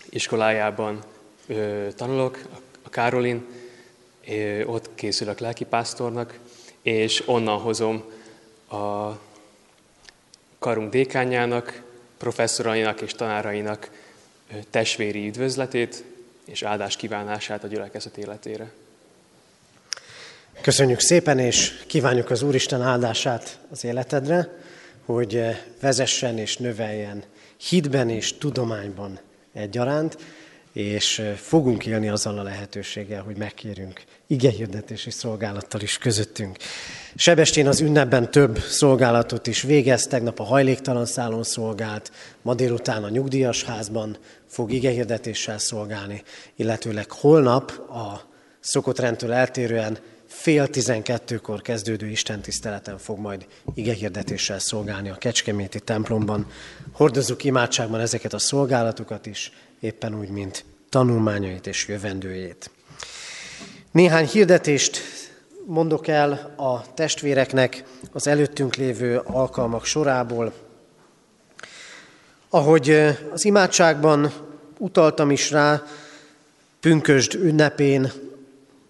iskolájában ö, tanulok, a Károlin, ott készülök lelkipásztornak, és onnan hozom a karunk dékányának, professzorainak és tanárainak testvéri üdvözletét és áldás kívánását a gyülekezet életére. Köszönjük szépen, és kívánjuk az Úristen áldását az életedre, hogy vezessen és növeljen hitben és tudományban egyaránt, és fogunk élni azzal a lehetőséggel, hogy megkérjünk igehirdetési szolgálattal is közöttünk. Sebestén az ünnepben több szolgálatot is végez, tegnap a hajléktalan szállón szolgált, ma délután a nyugdíjas házban fog igehirdetéssel szolgálni, illetőleg holnap a szokott rendtől eltérően fél tizenkettőkor kezdődő istentiszteleten fog majd igehirdetéssel szolgálni a Kecskeméti templomban. Hordozzuk imádságban ezeket a szolgálatokat is, éppen úgy, mint tanulmányait és jövendőjét. Néhány hirdetést mondok el a testvéreknek az előttünk lévő alkalmak sorából. Ahogy az imádságban utaltam is rá, pünkösd ünnepén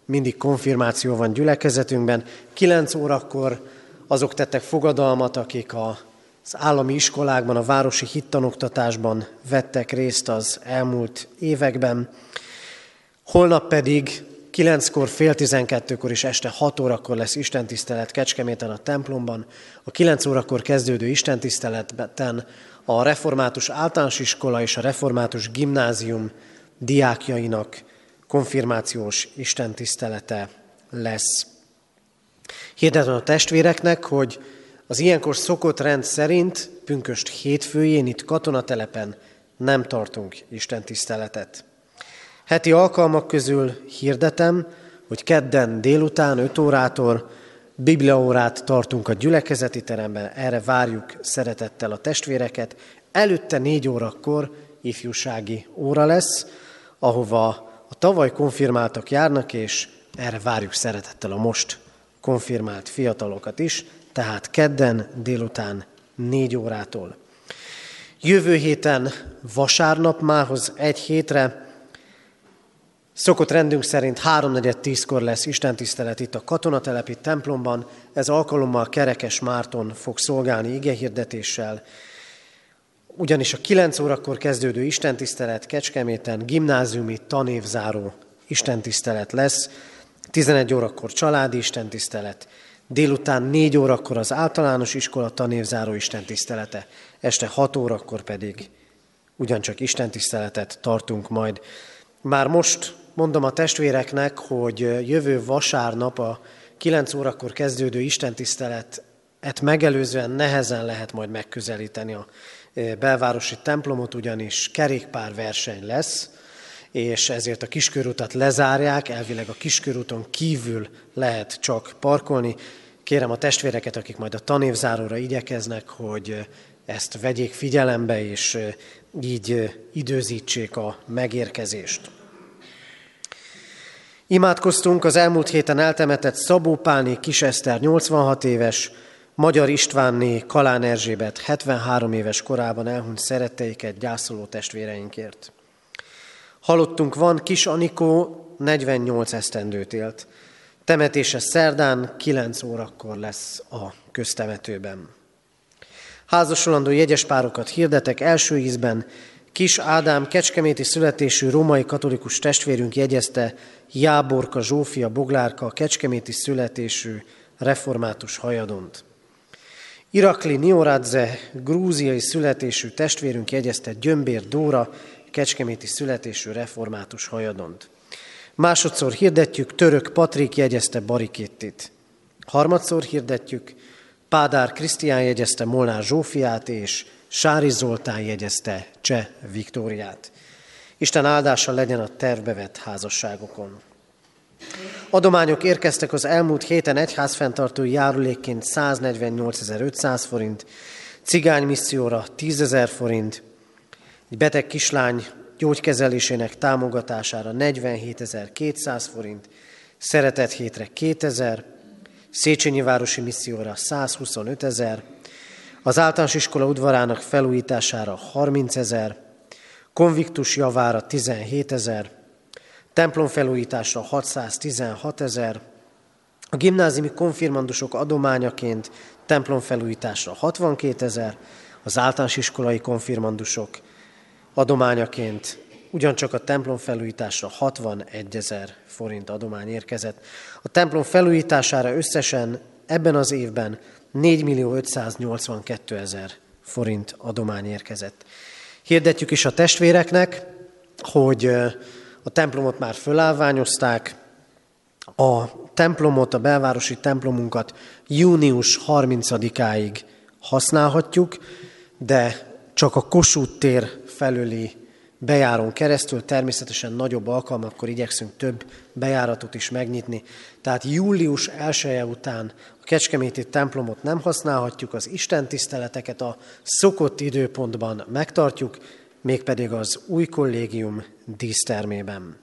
mindig konfirmáció van gyülekezetünkben. Kilenc órakor azok tettek fogadalmat, akik a az állami iskolákban, a városi hittanoktatásban vettek részt az elmúlt években. Holnap pedig kilenckor, fél tizenkettőkor és este hat órakor lesz istentisztelet Kecskeméten a templomban. A kilenc órakor kezdődő istentiszteleten a református általános iskola és a református gimnázium diákjainak konfirmációs istentisztelete lesz. Hirdetem a testvéreknek, hogy az ilyenkor szokott rend szerint pünköst hétfőjén itt katonatelepen nem tartunk Isten tiszteletet. Heti alkalmak közül hirdetem, hogy kedden délután 5 órától bibliaórát tartunk a gyülekezeti teremben, erre várjuk szeretettel a testvéreket. Előtte négy órakor ifjúsági óra lesz, ahova a tavaly konfirmáltak járnak, és erre várjuk szeretettel a most konfirmált fiatalokat is tehát kedden délután négy órától. Jövő héten vasárnap mához egy hétre Szokott rendünk szerint háromnegyed tízkor lesz istentisztelet itt a katonatelepi templomban. Ez alkalommal Kerekes Márton fog szolgálni igehirdetéssel. Ugyanis a kilenc órakor kezdődő istentisztelet Kecskeméten gimnáziumi tanévzáró istentisztelet lesz. 11 órakor családi istentisztelet, Délután négy órakor az általános iskola tanévzáró istentisztelete, este hat órakor pedig ugyancsak istentiszteletet tartunk majd. Már most mondom a testvéreknek, hogy jövő vasárnap a 9 órakor kezdődő istentiszteletet megelőzően nehezen lehet majd megközelíteni a e, belvárosi templomot, ugyanis kerékpárverseny lesz, és ezért a kiskörútat lezárják, elvileg a kiskörúton kívül lehet csak parkolni. Kérem a testvéreket, akik majd a tanévzáróra igyekeznek, hogy ezt vegyék figyelembe, és így időzítsék a megérkezést. Imádkoztunk az elmúlt héten eltemetett Szabó Pálné Kiseszter 86 éves, Magyar Istvánné Kalán Erzsébet 73 éves korában elhunyt szeretteiket gyászoló testvéreinkért. Halottunk van, Kis Anikó 48 esztendőt élt. Temetése szerdán 9 órakor lesz a köztemetőben. Házasolandó jegyes párokat hirdetek első ízben. Kis Ádám kecskeméti születésű római katolikus testvérünk jegyezte Jáborka Zsófia Boglárka kecskeméti születésű református hajadont. Irakli Nioradze grúziai születésű testvérünk jegyezte Gyömbér Dóra kecskeméti születésű református hajadont. Másodszor hirdetjük, török Patrik jegyezte Barikittit. Harmadszor hirdetjük, Pádár Krisztián jegyezte Molnár Zsófiát, és Sári Zoltán jegyezte Cseh Viktóriát. Isten áldása legyen a tervbe házasságokon. Adományok érkeztek az elmúlt héten egyházfenntartói járulékként 148.500 forint, cigány misszióra 10.000 forint, egy beteg kislány gyógykezelésének támogatására 47.200 forint, szeretett hétre 2000, Széchenyi Városi Misszióra 125 ezer, az általános iskola udvarának felújítására 30 ezer, konviktus javára 17 ezer, templom felújításra 616 ezer, a gimnáziumi konfirmandusok adományaként templom felújításra 62 ezer, az általános iskolai konfirmandusok adományaként ugyancsak a templom felújításra 61 ezer forint adomány érkezett. A templom felújítására összesen ebben az évben 4 millió 582 ezer forint adomány érkezett. Hirdetjük is a testvéreknek, hogy a templomot már fölállványozták, a templomot, a belvárosi templomunkat június 30-áig használhatjuk, de csak a Kossuth tér felüli bejárón keresztül, természetesen nagyobb alkalmakkor igyekszünk több bejáratot is megnyitni. Tehát július 1 -e után a Kecskeméti templomot nem használhatjuk, az Isten tiszteleteket a szokott időpontban megtartjuk, mégpedig az új kollégium dísztermében.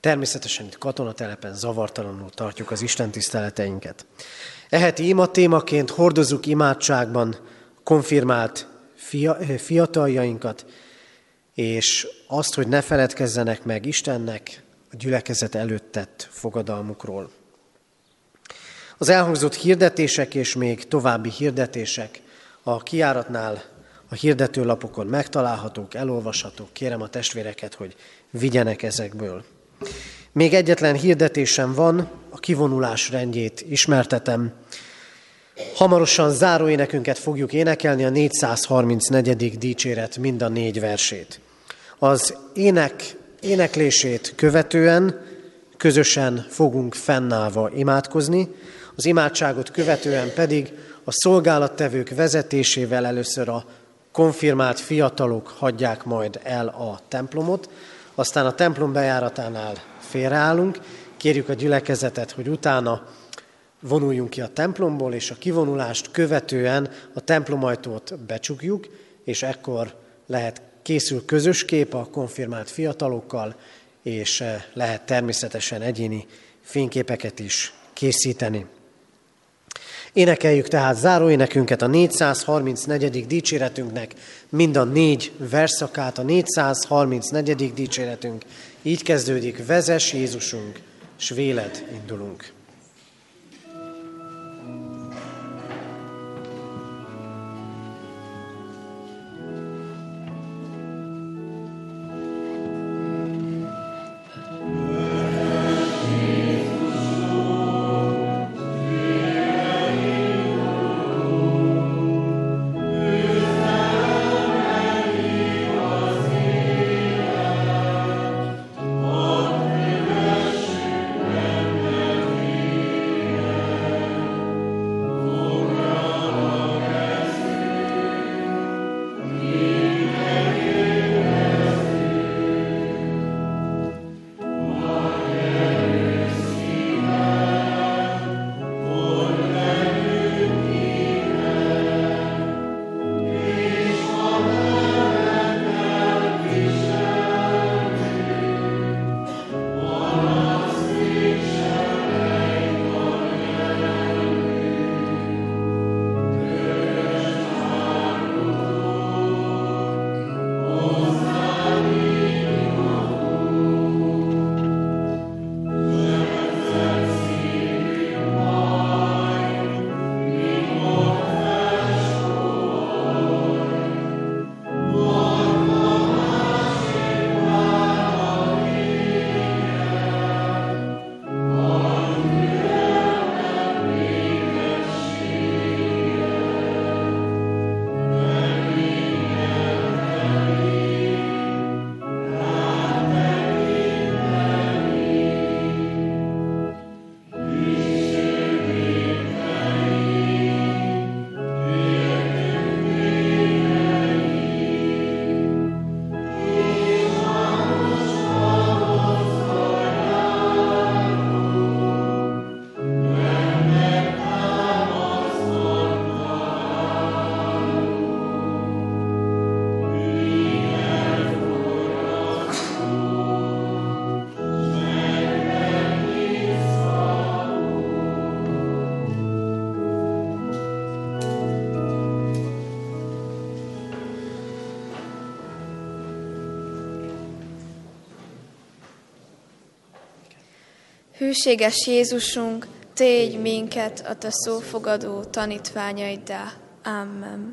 Természetesen itt katonatelepen zavartalanul tartjuk az Isten tiszteleteinket. Eheti ima témaként hordozzuk imádságban konfirmált fiataljainkat, és azt, hogy ne feledkezzenek meg Istennek a gyülekezet előtt tett fogadalmukról. Az elhangzott hirdetések és még további hirdetések a kiáratnál a hirdetőlapokon megtalálhatók, elolvashatók. Kérem a testvéreket, hogy vigyenek ezekből. Még egyetlen hirdetésem van, a kivonulás rendjét ismertetem. Hamarosan záró énekünket fogjuk énekelni, a 434. dicséret mind a négy versét. Az ének éneklését követően közösen fogunk fennállva imádkozni, az imádságot követően pedig a szolgálattevők vezetésével először a konfirmált fiatalok hagyják majd el a templomot, aztán a templom bejáratánál félreállunk, kérjük a gyülekezetet, hogy utána vonuljunk ki a templomból, és a kivonulást követően a templomajtót becsukjuk, és ekkor lehet készül közös kép a konfirmált fiatalokkal, és eh, lehet természetesen egyéni fényképeket is készíteni. Énekeljük tehát záróénekünket a 434. dicséretünknek, mind a négy verszakát, a 434. dicséretünk. Így kezdődik, vezes Jézusunk, s véled indulunk. Hűséges Jézusunk, tégy minket a Te szófogadó tanítványaiddá. Amen.